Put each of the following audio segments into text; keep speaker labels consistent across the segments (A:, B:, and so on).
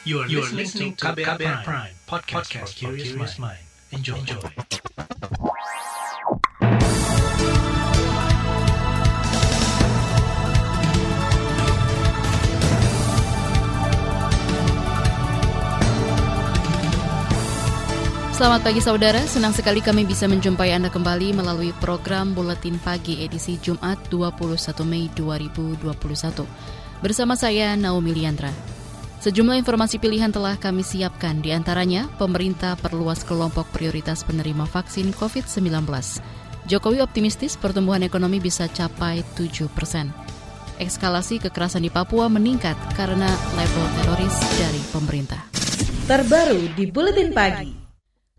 A: You are, you are listening to KBR, KBR Prime, Prime podcast, podcast for curious mind. Enjoy. Enjoy.
B: Selamat pagi saudara, senang sekali kami bisa menjumpai Anda kembali melalui program Buletin Pagi edisi Jumat 21 Mei 2021. Bersama saya Naomi Liandra. Sejumlah informasi pilihan telah kami siapkan, di antaranya pemerintah perluas kelompok prioritas penerima vaksin COVID-19. Jokowi optimistis pertumbuhan ekonomi bisa capai 7 persen. Eskalasi kekerasan di Papua meningkat karena level teroris dari pemerintah.
C: Terbaru di Buletin Pagi.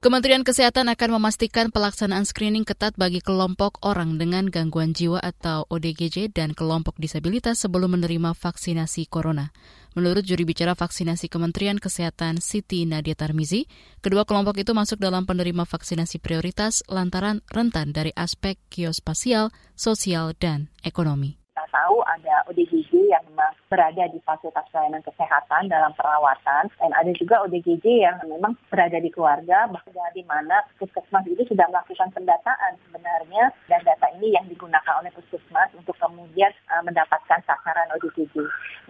B: Kementerian Kesehatan akan memastikan pelaksanaan screening ketat bagi kelompok orang dengan gangguan jiwa atau ODGJ dan kelompok disabilitas sebelum menerima vaksinasi corona. Menurut juri bicara vaksinasi Kementerian Kesehatan Siti Nadia Tarmizi, kedua kelompok itu masuk dalam penerima vaksinasi prioritas lantaran rentan dari aspek geospasial, sosial, dan ekonomi
D: tahu ada ODGJ yang memang berada di fasilitas pelayanan kesehatan dalam perawatan dan ada juga ODGJ yang memang berada di keluarga bahkan di mana puskesmas itu sudah melakukan pendataan sebenarnya dan data ini yang digunakan oleh puskesmas untuk kemudian uh, mendapatkan sasaran ODGJ.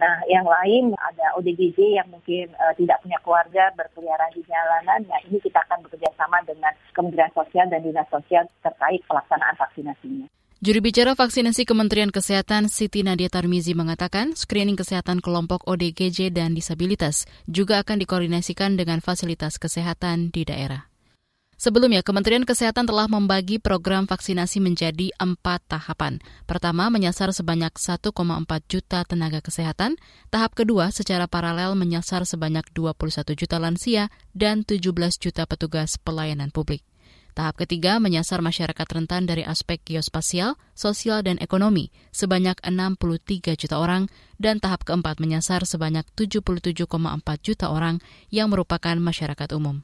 D: Nah, yang lain ada ODGJ yang mungkin uh, tidak punya keluarga berkeliaran di jalanan. Nah, ini kita akan bekerja sama dengan Kementerian Sosial dan Dinas Sosial terkait pelaksanaan vaksinasinya.
B: Juru bicara vaksinasi Kementerian Kesehatan Siti Nadia Tarmizi mengatakan screening kesehatan kelompok ODGJ dan disabilitas juga akan dikoordinasikan dengan fasilitas kesehatan di daerah. Sebelumnya, Kementerian Kesehatan telah membagi program vaksinasi menjadi empat tahapan. Pertama, menyasar sebanyak 1,4 juta tenaga kesehatan. Tahap kedua, secara paralel menyasar sebanyak 21 juta lansia dan 17 juta petugas pelayanan publik. Tahap ketiga menyasar masyarakat rentan dari aspek geospasial, sosial, dan ekonomi sebanyak 63 juta orang, dan tahap keempat menyasar sebanyak 77,4 juta orang yang merupakan masyarakat umum.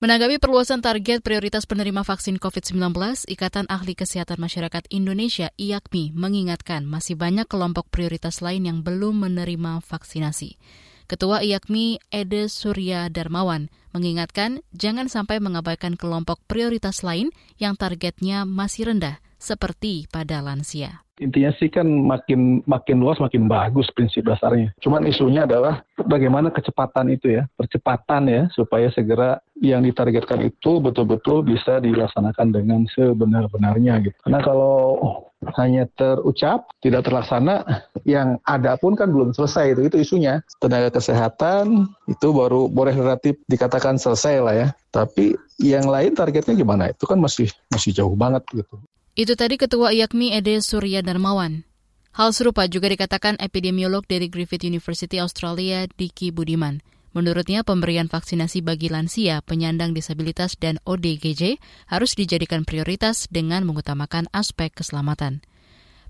B: Menanggapi perluasan target prioritas penerima vaksin COVID-19, Ikatan Ahli Kesehatan Masyarakat Indonesia IAKMI mengingatkan masih banyak kelompok prioritas lain yang belum menerima vaksinasi. Ketua IAKMI Ede Surya Darmawan mengingatkan jangan sampai mengabaikan kelompok prioritas lain yang targetnya masih rendah seperti pada lansia
E: intinya sih kan makin makin luas makin bagus prinsip dasarnya. Cuman isunya adalah bagaimana kecepatan itu ya, percepatan ya supaya segera yang ditargetkan itu betul-betul bisa dilaksanakan dengan sebenar-benarnya gitu. Karena kalau hanya terucap, tidak terlaksana, yang ada pun kan belum selesai itu, itu isunya. Tenaga kesehatan itu baru boleh relatif dikatakan selesai lah ya. Tapi yang lain targetnya gimana? Itu kan masih masih jauh banget gitu.
B: Itu tadi Ketua IAKMI Ede Surya Darmawan. Hal serupa juga dikatakan epidemiolog dari Griffith University Australia, Diki Budiman. Menurutnya, pemberian vaksinasi bagi lansia, penyandang disabilitas, dan ODGJ harus dijadikan prioritas dengan mengutamakan aspek keselamatan.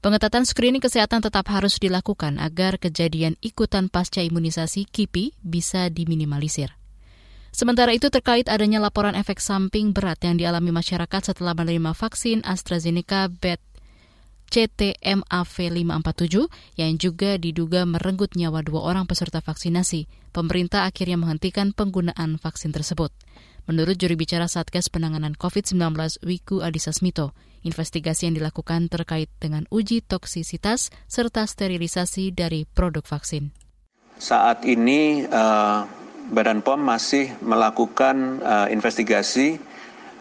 B: Pengetatan screening kesehatan tetap harus dilakukan agar kejadian ikutan pasca imunisasi KIPI bisa diminimalisir. Sementara itu terkait adanya laporan efek samping berat yang dialami masyarakat setelah menerima vaksin AstraZeneca BET CTMAV 547 yang juga diduga merenggut nyawa dua orang peserta vaksinasi, pemerintah akhirnya menghentikan penggunaan vaksin tersebut. Menurut juri bicara Satgas Penanganan COVID-19 Wiku Adhisa Smito, investigasi yang dilakukan terkait dengan uji toksisitas serta sterilisasi dari produk vaksin.
F: Saat ini uh, Badan POM masih melakukan uh, investigasi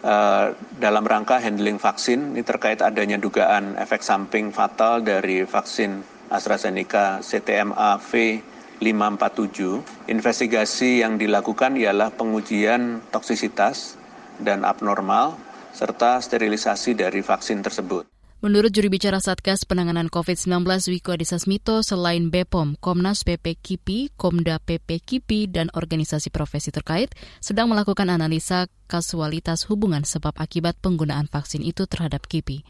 F: uh, dalam rangka handling vaksin ini terkait adanya dugaan efek samping fatal dari vaksin AstraZeneca CTMA V547. Investigasi yang dilakukan ialah pengujian toksisitas dan abnormal serta sterilisasi dari vaksin tersebut.
B: Menurut juri bicara Satgas Penanganan COVID-19 Wiko Adhisa Smito, selain BPOM, Komnas PP KIPI, Komda PP KIPI, dan organisasi profesi terkait sedang melakukan analisa kasualitas hubungan sebab akibat penggunaan vaksin itu terhadap KIPI.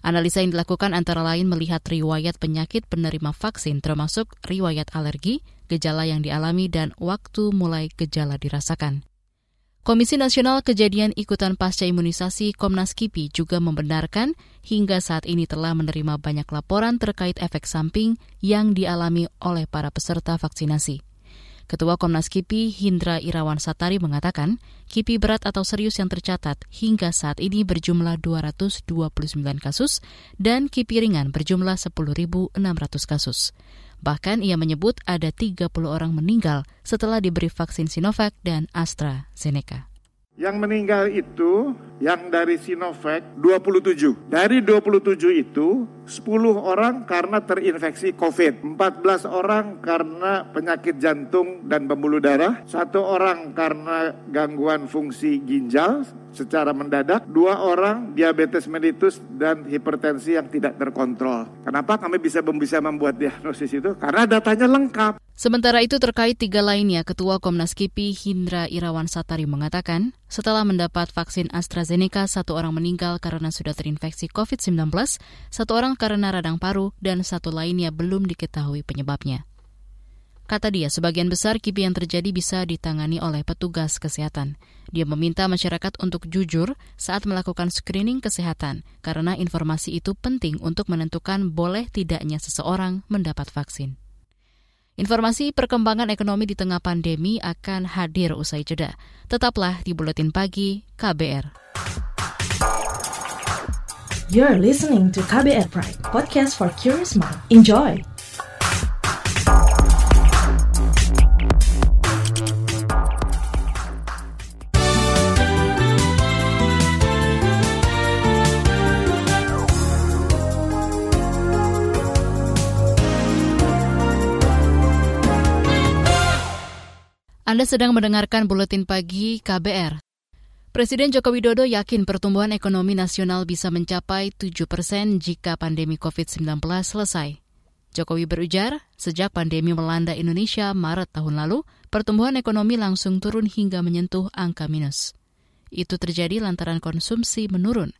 B: Analisa yang dilakukan antara lain melihat riwayat penyakit penerima vaksin termasuk riwayat alergi, gejala yang dialami, dan waktu mulai gejala dirasakan. Komisi Nasional Kejadian Ikutan Pasca Imunisasi Komnas KIPI juga membenarkan hingga saat ini telah menerima banyak laporan terkait efek samping yang dialami oleh para peserta vaksinasi. Ketua Komnas KIPI Hindra Irawan Satari mengatakan, KIPI berat atau serius yang tercatat hingga saat ini berjumlah 229 kasus dan KIPI ringan berjumlah 10.600 kasus. Bahkan ia menyebut ada 30 orang meninggal setelah diberi vaksin Sinovac dan AstraZeneca.
G: Yang meninggal itu yang dari Sinovac 27. Dari 27 itu 10 orang karena terinfeksi COVID, 14 orang karena penyakit jantung dan pembuluh darah, satu orang karena gangguan fungsi ginjal secara mendadak, dua orang diabetes mellitus dan hipertensi yang tidak terkontrol. Kenapa kami bisa bisa membuat diagnosis itu? Karena datanya lengkap.
B: Sementara itu terkait tiga lainnya, Ketua Komnas KIPI Hindra Irawan Satari mengatakan, setelah mendapat vaksin AstraZeneca, satu orang meninggal karena sudah terinfeksi COVID-19, satu orang karena radang paru, dan satu lainnya belum diketahui penyebabnya. Kata dia, sebagian besar kipi yang terjadi bisa ditangani oleh petugas kesehatan. Dia meminta masyarakat untuk jujur saat melakukan screening kesehatan, karena informasi itu penting untuk menentukan boleh tidaknya seseorang mendapat vaksin. Informasi perkembangan ekonomi di tengah pandemi akan hadir usai jeda. Tetaplah di Buletin Pagi KBR.
C: You're listening to KBR Pride, podcast for curious mind. Enjoy!
B: Anda sedang mendengarkan buletin pagi KBR. Presiden Joko Widodo yakin pertumbuhan ekonomi nasional bisa mencapai 7 persen jika pandemi COVID-19 selesai. Jokowi berujar, sejak pandemi melanda Indonesia Maret tahun lalu, pertumbuhan ekonomi langsung turun hingga menyentuh angka minus. Itu terjadi lantaran konsumsi menurun.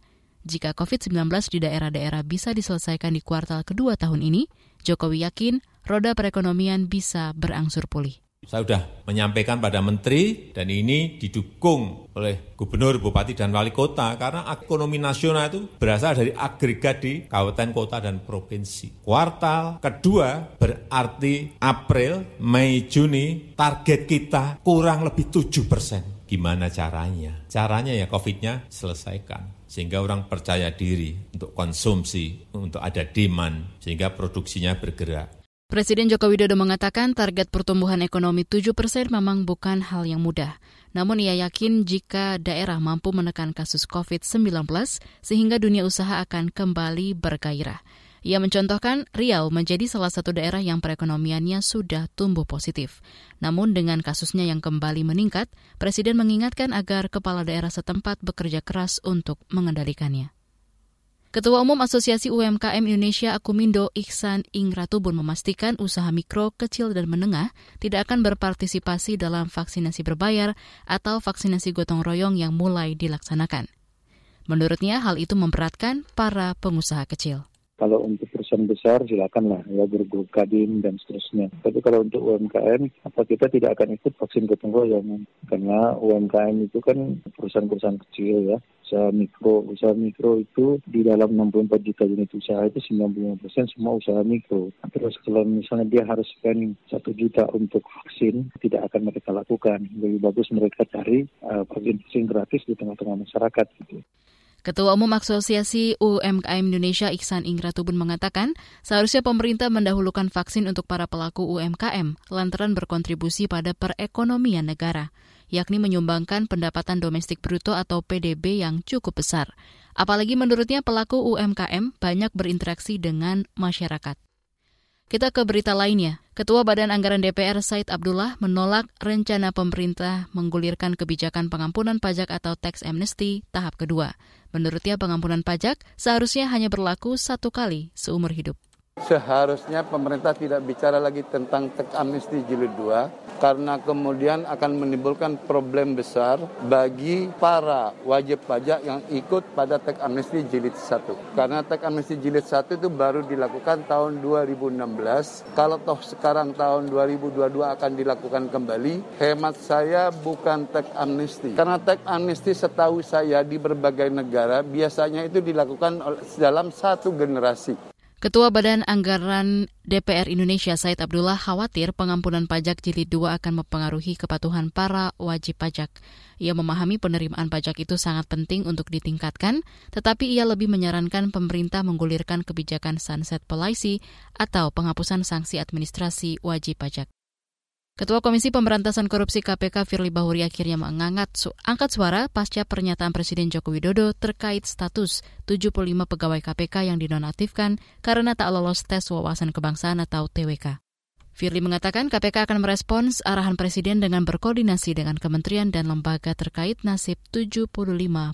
B: Jika COVID-19 di daerah-daerah bisa diselesaikan di kuartal kedua tahun ini, Jokowi yakin roda perekonomian bisa berangsur pulih.
H: Saya sudah menyampaikan pada menteri dan ini didukung oleh gubernur, bupati, dan wali kota karena ekonomi nasional itu berasal dari agregat di kabupaten, kota, dan provinsi. Kuartal kedua berarti April, Mei, Juni target kita kurang lebih 7 persen. Gimana caranya? Caranya ya COVID-nya selesaikan sehingga orang percaya diri untuk konsumsi, untuk ada demand, sehingga produksinya bergerak.
B: Presiden Joko Widodo mengatakan target pertumbuhan ekonomi 7 persen memang bukan hal yang mudah. Namun ia yakin jika daerah mampu menekan kasus COVID-19 sehingga dunia usaha akan kembali bergairah. Ia mencontohkan Riau menjadi salah satu daerah yang perekonomiannya sudah tumbuh positif. Namun dengan kasusnya yang kembali meningkat, Presiden mengingatkan agar kepala daerah setempat bekerja keras untuk mengendalikannya. Ketua Umum Asosiasi UMKM Indonesia Akumindo Iksan Ingratubun memastikan usaha mikro, kecil, dan menengah tidak akan berpartisipasi dalam vaksinasi berbayar atau vaksinasi gotong royong yang mulai dilaksanakan. Menurutnya, hal itu memberatkan para pengusaha kecil.
E: Kalau untuk perusahaan besar silakanlah ya bergrup kadin dan seterusnya. Tapi kalau untuk UMKM apa kita tidak akan ikut vaksin gotong royong karena UMKM itu kan perusahaan-perusahaan kecil ya usaha mikro. Usaha mikro itu di dalam 64 juta unit usaha itu 95 persen semua usaha mikro. Terus kalau misalnya dia harus spend satu juta untuk vaksin, tidak akan mereka lakukan. Lebih bagus mereka cari uh, vaksin gratis di tengah-tengah masyarakat. Gitu.
B: Ketua Umum Asosiasi UMKM Indonesia Iksan Ingratubun mengatakan, seharusnya pemerintah mendahulukan vaksin untuk para pelaku UMKM lantaran berkontribusi pada perekonomian negara, yakni menyumbangkan pendapatan domestik bruto atau PDB yang cukup besar. Apalagi menurutnya pelaku UMKM banyak berinteraksi dengan masyarakat. Kita ke berita lainnya. Ketua Badan Anggaran DPR Said Abdullah menolak rencana pemerintah menggulirkan kebijakan pengampunan pajak atau tax amnesty tahap kedua. Menurutnya pengampunan pajak seharusnya hanya berlaku satu kali seumur hidup.
I: Seharusnya pemerintah tidak bicara lagi tentang teks amnesti jilid 2 karena kemudian akan menimbulkan problem besar bagi para wajib pajak yang ikut pada teks amnesti jilid 1. Karena teks amnesti jilid 1 itu baru dilakukan tahun 2016. Kalau toh sekarang tahun 2022 akan dilakukan kembali, hemat saya bukan teks amnesti. Karena teks amnesti setahu saya di berbagai negara biasanya itu dilakukan dalam satu generasi.
B: Ketua Badan Anggaran DPR Indonesia Said Abdullah khawatir pengampunan pajak jilid 2 akan mempengaruhi kepatuhan para wajib pajak. Ia memahami penerimaan pajak itu sangat penting untuk ditingkatkan, tetapi ia lebih menyarankan pemerintah menggulirkan kebijakan sunset policy atau penghapusan sanksi administrasi wajib pajak. Ketua Komisi Pemberantasan Korupsi KPK Firly Bahuri akhirnya mengangkat su angkat suara pasca pernyataan Presiden Joko Widodo terkait status 75 pegawai KPK yang dinonaktifkan karena tak lolos tes wawasan kebangsaan atau TWK. Firly mengatakan KPK akan merespons arahan Presiden dengan berkoordinasi dengan kementerian dan lembaga terkait nasib 75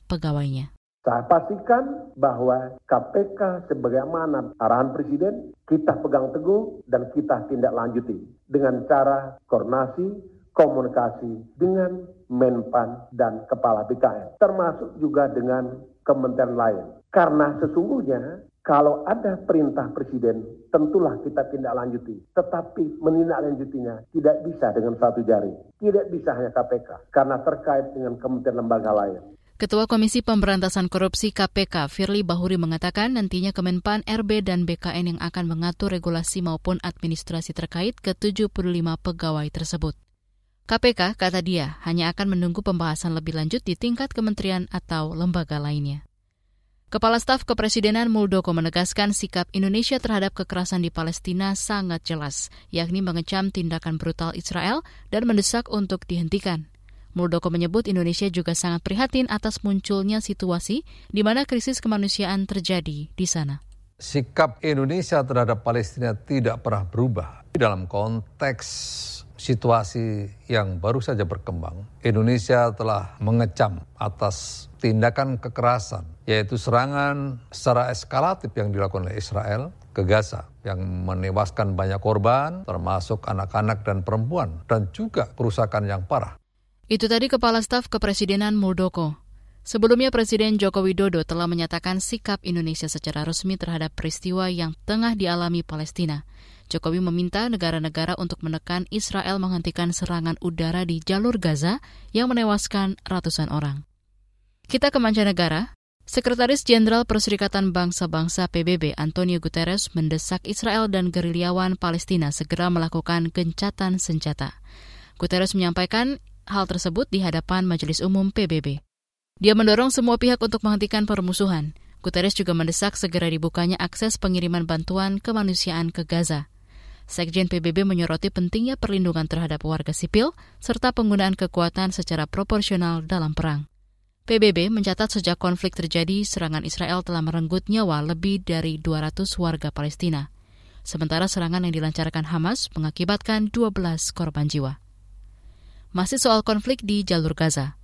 B: pegawainya.
J: Saya pastikan bahwa KPK sebagaimana arahan Presiden kita pegang teguh dan kita tindak lanjuti dengan cara koordinasi, komunikasi dengan Menpan dan Kepala BKN, termasuk juga dengan kementerian lain. Karena sesungguhnya kalau ada perintah presiden, tentulah kita tindak lanjuti. Tetapi menindaklanjutinya tidak bisa dengan satu jari. Tidak bisa hanya KPK, karena terkait dengan kementerian lembaga lain.
B: Ketua Komisi Pemberantasan Korupsi KPK Firly Bahuri mengatakan nantinya Kemenpan, RB, dan BKN yang akan mengatur regulasi maupun administrasi terkait ke 75 pegawai tersebut. KPK, kata dia, hanya akan menunggu pembahasan lebih lanjut di tingkat kementerian atau lembaga lainnya. Kepala Staf Kepresidenan Muldoko menegaskan sikap Indonesia terhadap kekerasan di Palestina sangat jelas, yakni mengecam tindakan brutal Israel dan mendesak untuk dihentikan. Muldoko menyebut Indonesia juga sangat prihatin atas munculnya situasi di mana krisis kemanusiaan terjadi di sana.
K: Sikap Indonesia terhadap Palestina tidak pernah berubah. Dalam konteks situasi yang baru saja berkembang, Indonesia telah mengecam atas tindakan kekerasan, yaitu serangan secara eskalatif yang dilakukan oleh Israel ke Gaza yang menewaskan banyak korban, termasuk anak-anak dan perempuan, dan juga perusakan yang parah.
B: Itu tadi Kepala Staf Kepresidenan Muldoko. Sebelumnya Presiden Joko Widodo telah menyatakan sikap Indonesia secara resmi terhadap peristiwa yang tengah dialami Palestina. Jokowi meminta negara-negara untuk menekan Israel menghentikan serangan udara di jalur Gaza yang menewaskan ratusan orang. Kita ke mancanegara. Sekretaris Jenderal Perserikatan Bangsa-Bangsa PBB Antonio Guterres mendesak Israel dan gerilyawan Palestina segera melakukan gencatan senjata. Guterres menyampaikan hal tersebut di hadapan Majelis Umum PBB. Dia mendorong semua pihak untuk menghentikan permusuhan. Guterres juga mendesak segera dibukanya akses pengiriman bantuan kemanusiaan ke Gaza. Sekjen PBB menyoroti pentingnya perlindungan terhadap warga sipil serta penggunaan kekuatan secara proporsional dalam perang. PBB mencatat sejak konflik terjadi, serangan Israel telah merenggut nyawa lebih dari 200 warga Palestina. Sementara serangan yang dilancarkan Hamas mengakibatkan 12 korban jiwa masih soal konflik di jalur Gaza.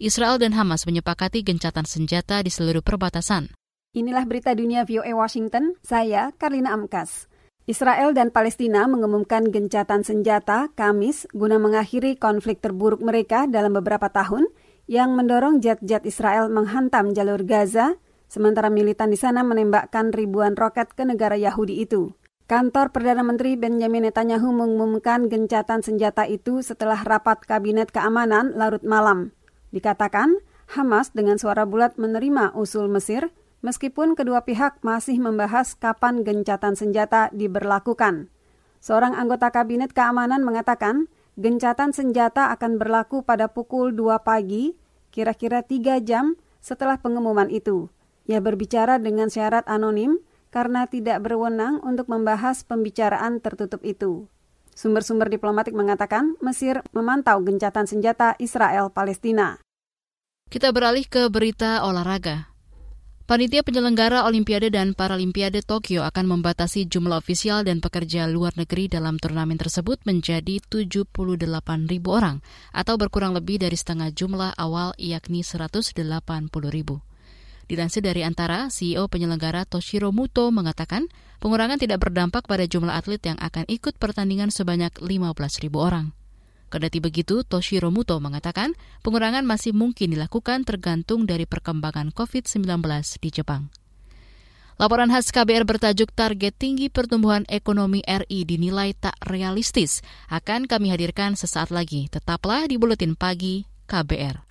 B: Israel dan Hamas menyepakati gencatan senjata di seluruh perbatasan.
L: Inilah berita dunia VOA Washington, saya Karlina Amkas. Israel dan Palestina mengumumkan gencatan senjata Kamis guna mengakhiri konflik terburuk mereka dalam beberapa tahun yang mendorong jet-jet Israel menghantam jalur Gaza, sementara militan di sana menembakkan ribuan roket ke negara Yahudi itu. Kantor Perdana Menteri Benjamin Netanyahu mengumumkan gencatan senjata itu setelah rapat Kabinet Keamanan larut malam. Dikatakan, Hamas dengan suara bulat menerima usul Mesir, meskipun kedua pihak masih membahas kapan gencatan senjata diberlakukan. Seorang anggota Kabinet Keamanan mengatakan, gencatan senjata akan berlaku pada pukul 2 pagi, kira-kira 3 jam setelah pengumuman itu. Ia berbicara dengan syarat anonim, karena tidak berwenang untuk membahas pembicaraan tertutup itu. Sumber-sumber diplomatik mengatakan Mesir memantau gencatan senjata Israel-Palestina.
B: Kita beralih ke berita olahraga. Panitia penyelenggara Olimpiade dan Paralimpiade Tokyo akan membatasi jumlah ofisial dan pekerja luar negeri dalam turnamen tersebut menjadi 78 ribu orang atau berkurang lebih dari setengah jumlah awal yakni 180 ribu. Dilansir dari Antara, CEO penyelenggara Toshiro Muto mengatakan pengurangan tidak berdampak pada jumlah atlet yang akan ikut pertandingan sebanyak 15.000 orang. Kendati begitu, Toshiro Muto mengatakan pengurangan masih mungkin dilakukan tergantung dari perkembangan COVID-19 di Jepang. Laporan khas KBR bertajuk Target Tinggi Pertumbuhan Ekonomi RI dinilai tak realistis akan kami hadirkan sesaat lagi. Tetaplah di Buletin Pagi KBR.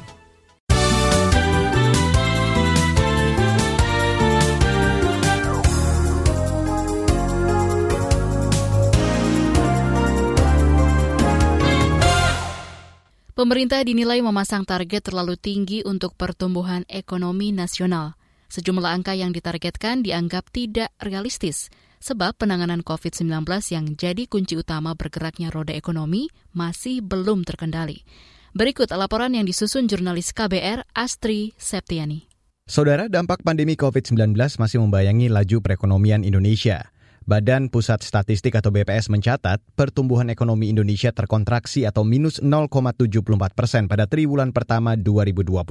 B: Pemerintah dinilai memasang target terlalu tinggi untuk pertumbuhan ekonomi nasional. Sejumlah angka yang ditargetkan dianggap tidak realistis, sebab penanganan COVID-19 yang jadi kunci utama bergeraknya roda ekonomi masih belum terkendali. Berikut laporan yang disusun jurnalis KBR Astri Septiani.
M: Saudara, dampak pandemi COVID-19 masih membayangi laju perekonomian Indonesia. Badan Pusat Statistik atau BPS mencatat pertumbuhan ekonomi Indonesia terkontraksi atau minus 0,74 persen pada triwulan pertama 2021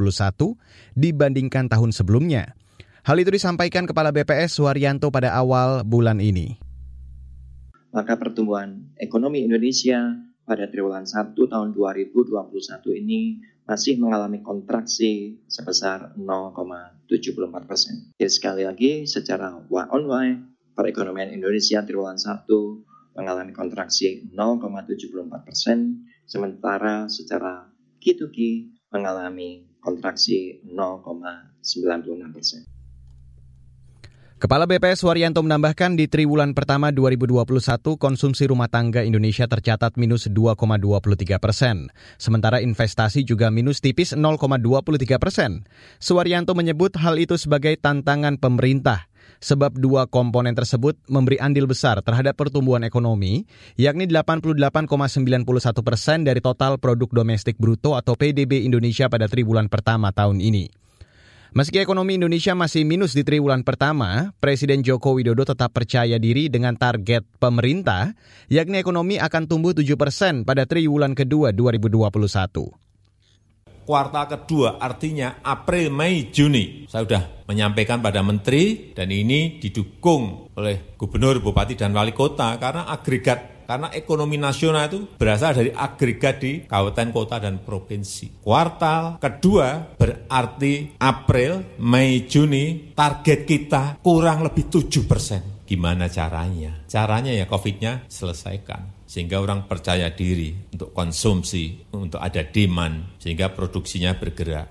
M: dibandingkan tahun sebelumnya. Hal itu disampaikan Kepala BPS Suharyanto pada awal bulan ini.
N: Maka pertumbuhan ekonomi Indonesia pada triwulan 1 tahun 2021 ini masih mengalami kontraksi sebesar 0,74 persen. Jadi sekali lagi secara Y on Y perekonomian Indonesia triwulan 1 mengalami kontraksi 0,74 persen, sementara secara Q2Q mengalami kontraksi 0,96 persen.
M: Kepala BPS Waryanto menambahkan di triwulan pertama 2021 konsumsi rumah tangga Indonesia tercatat minus 2,23 persen. Sementara investasi juga minus tipis 0,23 persen. Suwaryanto menyebut hal itu sebagai tantangan pemerintah sebab dua komponen tersebut memberi andil besar terhadap pertumbuhan ekonomi, yakni 88,91 persen dari total produk domestik bruto atau PDB Indonesia pada triwulan pertama tahun ini. Meski ekonomi Indonesia masih minus di triwulan pertama, Presiden Joko Widodo tetap percaya diri dengan target pemerintah, yakni ekonomi akan tumbuh 7 persen pada triwulan kedua 2021
H: kuartal kedua artinya April, Mei, Juni. Saya sudah menyampaikan pada Menteri dan ini didukung oleh Gubernur, Bupati, dan Wali Kota karena agregat karena ekonomi nasional itu berasal dari agregat di kabupaten, kota, dan provinsi. Kuartal kedua berarti April, Mei, Juni, target kita kurang lebih 7 persen. Gimana caranya? Caranya ya COVID-nya selesaikan sehingga orang percaya diri untuk konsumsi, untuk ada demand, sehingga produksinya bergerak.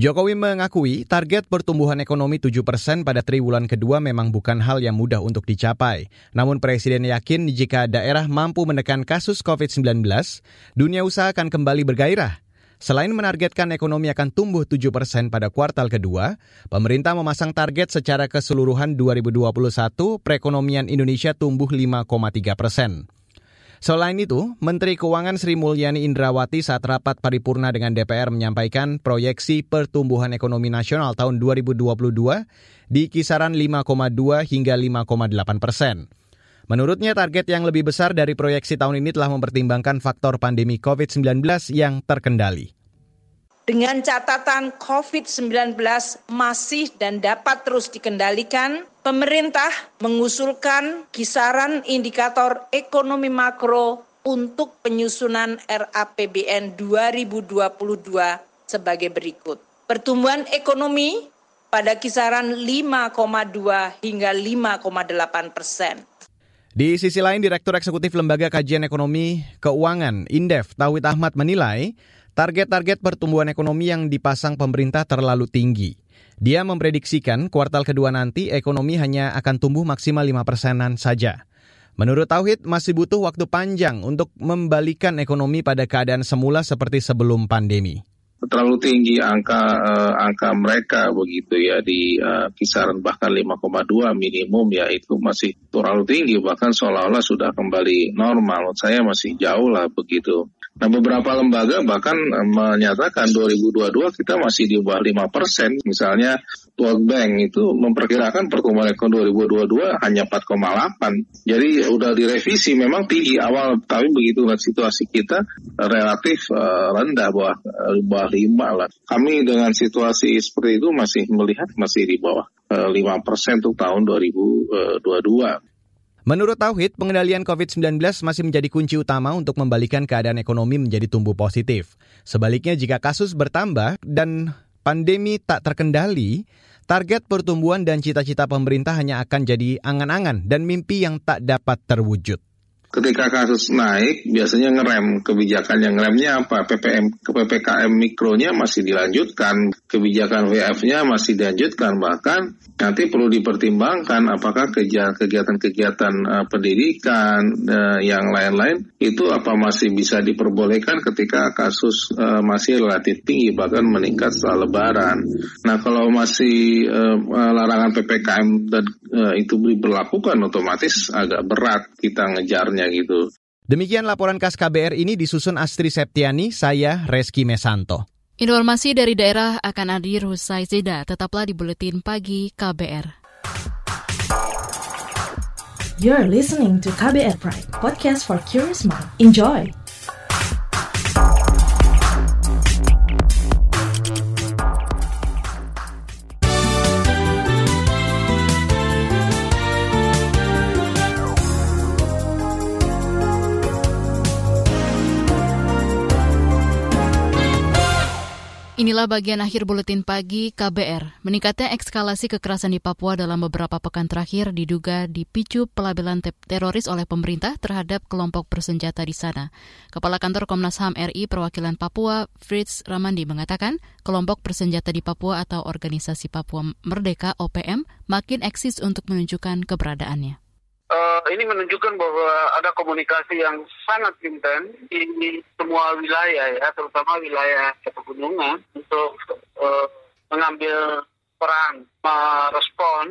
M: Jokowi mengakui target pertumbuhan ekonomi 7 persen pada triwulan kedua memang bukan hal yang mudah untuk dicapai. Namun Presiden yakin jika daerah mampu menekan kasus COVID-19, dunia usaha akan kembali bergairah. Selain menargetkan ekonomi akan tumbuh 7 persen pada kuartal kedua, pemerintah memasang target secara keseluruhan 2021 perekonomian Indonesia tumbuh 5,3 persen. Selain itu, Menteri Keuangan Sri Mulyani Indrawati saat rapat paripurna dengan DPR menyampaikan proyeksi pertumbuhan ekonomi nasional tahun 2022 di kisaran 5,2 hingga 5,8 persen. Menurutnya target yang lebih besar dari proyeksi tahun ini telah mempertimbangkan faktor pandemi COVID-19 yang terkendali.
O: Dengan catatan COVID-19 masih dan dapat terus dikendalikan, pemerintah mengusulkan kisaran indikator ekonomi makro untuk penyusunan RAPBN 2022 sebagai berikut. Pertumbuhan ekonomi pada kisaran 5,2 hingga 5,8 persen.
M: Di sisi lain, Direktur Eksekutif Lembaga Kajian Ekonomi Keuangan Indef Tauhid Ahmad menilai target-target pertumbuhan ekonomi yang dipasang pemerintah terlalu tinggi. Dia memprediksikan kuartal kedua nanti ekonomi hanya akan tumbuh maksimal 5 persenan saja. Menurut Tauhid, masih butuh waktu panjang untuk membalikan ekonomi pada keadaan semula seperti sebelum pandemi
P: terlalu tinggi angka uh, angka mereka begitu ya di uh, kisaran bahkan 5,2 minimum ya itu masih terlalu tinggi bahkan seolah-olah sudah kembali normal. Saya masih jauh lah begitu. Nah beberapa lembaga bahkan eh, menyatakan 2022 kita masih di bawah 5 persen. Misalnya World Bank itu memperkirakan pertumbuhan ekonomi 2022 hanya 4,8. Jadi udah direvisi memang tinggi awal tapi begitu situasi kita relatif uh, rendah bawah uh, bawah 5 lah. Kami dengan situasi seperti itu masih melihat masih di bawah uh, 5 persen untuk tahun 2022.
M: Menurut Tauhid, pengendalian COVID-19 masih menjadi kunci utama untuk membalikan keadaan ekonomi menjadi tumbuh positif. Sebaliknya, jika kasus bertambah dan pandemi tak terkendali, target pertumbuhan dan cita-cita pemerintah hanya akan jadi angan-angan dan mimpi yang tak dapat terwujud
P: ketika kasus naik biasanya ngerem. Kebijakan yang ngeremnya apa? PPM ke PPKM mikronya masih dilanjutkan. Kebijakan WF-nya masih dilanjutkan. Bahkan nanti perlu dipertimbangkan apakah kegiatan-kegiatan uh, pendidikan uh, yang lain-lain itu apa masih bisa diperbolehkan ketika kasus uh, masih relatif tinggi bahkan meningkat setelah lebaran. Nah kalau masih uh, larangan PPKM dan uh, itu diberlakukan otomatis agak berat kita ngejarnya gitu.
M: Demikian laporan khas KBR ini disusun Astri Septiani, saya Reski Mesanto.
B: Informasi dari daerah akan hadir usai jeda. Tetaplah di Buletin Pagi KBR.
C: You're listening to KBR Pride, podcast for curious mind. Enjoy!
B: Inilah bagian akhir buletin pagi KBR. Meningkatnya ekskalasi kekerasan di Papua dalam beberapa pekan terakhir diduga dipicu pelabelan te teroris oleh pemerintah terhadap kelompok bersenjata di sana. Kepala Kantor Komnas HAM RI Perwakilan Papua, Fritz Ramandi mengatakan, kelompok bersenjata di Papua atau Organisasi Papua Merdeka OPM makin eksis untuk menunjukkan keberadaannya
Q: uh, ini menunjukkan bahwa ada komunikasi yang sangat intens di semua wilayah ya, terutama wilayah pegunungan untuk uh, mengambil peran merespon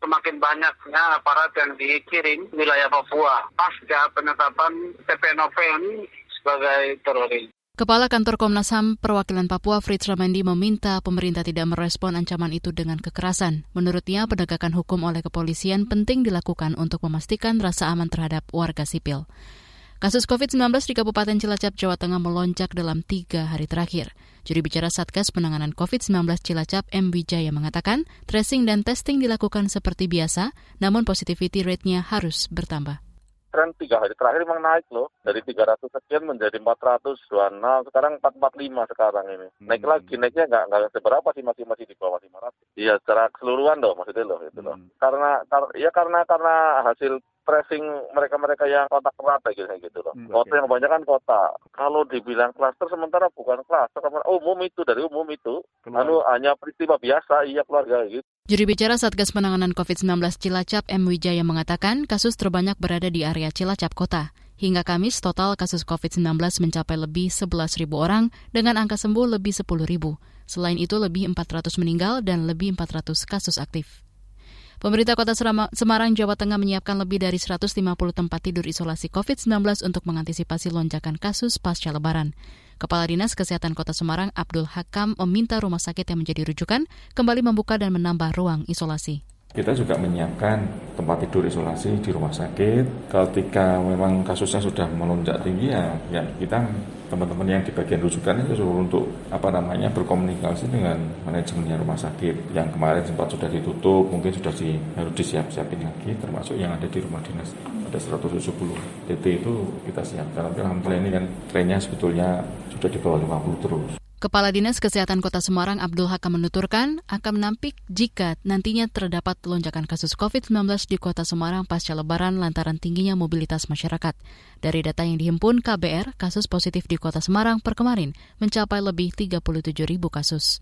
Q: semakin banyaknya aparat yang dikirim wilayah Papua pasca penetapan TPNOV ini sebagai teroris.
B: Kepala Kantor Komnas HAM Perwakilan Papua Fritz Ramandi meminta pemerintah tidak merespon ancaman itu dengan kekerasan. Menurutnya, penegakan hukum oleh kepolisian penting dilakukan untuk memastikan rasa aman terhadap warga sipil. Kasus COVID-19 di Kabupaten Cilacap, Jawa Tengah melonjak dalam tiga hari terakhir. Juri bicara Satgas Penanganan COVID-19 Cilacap, M. Wijaya mengatakan, tracing dan testing dilakukan seperti biasa, namun positivity rate-nya harus bertambah
R: tren tiga hari terakhir memang naik loh dari 300 sekian menjadi 426 sekarang 445 sekarang ini hmm. naik lagi naiknya nggak nggak seberapa sih masih masih di bawah 500 iya secara keseluruhan loh maksudnya loh itu loh hmm. karena kar, ya karena karena hasil tracing mereka-mereka yang kontak erat gitu gitu loh. Hmm, kota yang banyak kan kota. Kalau dibilang klaster sementara bukan klaster, umum itu dari umum itu. Lalu hanya peristiwa biasa, iya keluarga gitu.
B: Juri bicara Satgas Penanganan COVID-19 Cilacap M. Wijaya mengatakan kasus terbanyak berada di area Cilacap Kota. Hingga Kamis, total kasus COVID-19 mencapai lebih 11.000 orang dengan angka sembuh lebih 10.000. Selain itu, lebih 400 meninggal dan lebih 400 kasus aktif. Pemerintah Kota Semarang, Jawa Tengah menyiapkan lebih dari 150 tempat tidur isolasi COVID-19 untuk mengantisipasi lonjakan kasus pasca lebaran. Kepala Dinas Kesehatan Kota Semarang, Abdul Hakam, meminta rumah sakit yang menjadi rujukan kembali membuka dan menambah ruang isolasi.
S: Kita juga menyiapkan tempat tidur isolasi di rumah sakit. Ketika memang kasusnya sudah melonjak tinggi ya, ya kita teman-teman yang di bagian rujukan itu suruh untuk apa namanya berkomunikasi dengan manajemennya rumah sakit yang kemarin sempat sudah ditutup, mungkin sudah di, harus disiap-siapin lagi, termasuk yang ada di rumah dinas ada 170 TT itu kita siapkan. Tapi alhamdulillah ini kan trennya sebetulnya bawah 50 terus.
B: Kepala Dinas Kesehatan Kota Semarang Abdul Hakam menuturkan akan menampik jika nantinya terdapat lonjakan kasus COVID-19 di Kota Semarang pasca lebaran lantaran tingginya mobilitas masyarakat. Dari data yang dihimpun KBR, kasus positif di Kota Semarang per kemarin mencapai lebih 37 ribu kasus.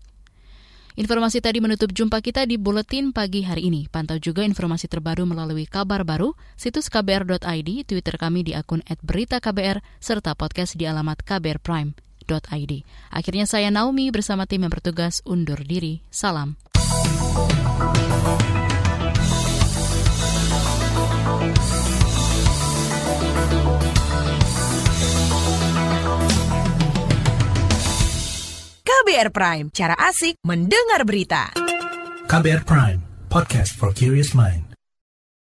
B: Informasi tadi menutup jumpa kita di Buletin Pagi hari ini. Pantau juga informasi terbaru melalui kabar baru, situs kbr.id, Twitter kami di akun @beritaKBR, serta podcast di alamat kbrprime.id. Akhirnya saya Naomi bersama tim yang bertugas undur diri. Salam.
T: KBR Prime, cara asik mendengar berita.
U: KBR Prime, podcast for curious mind.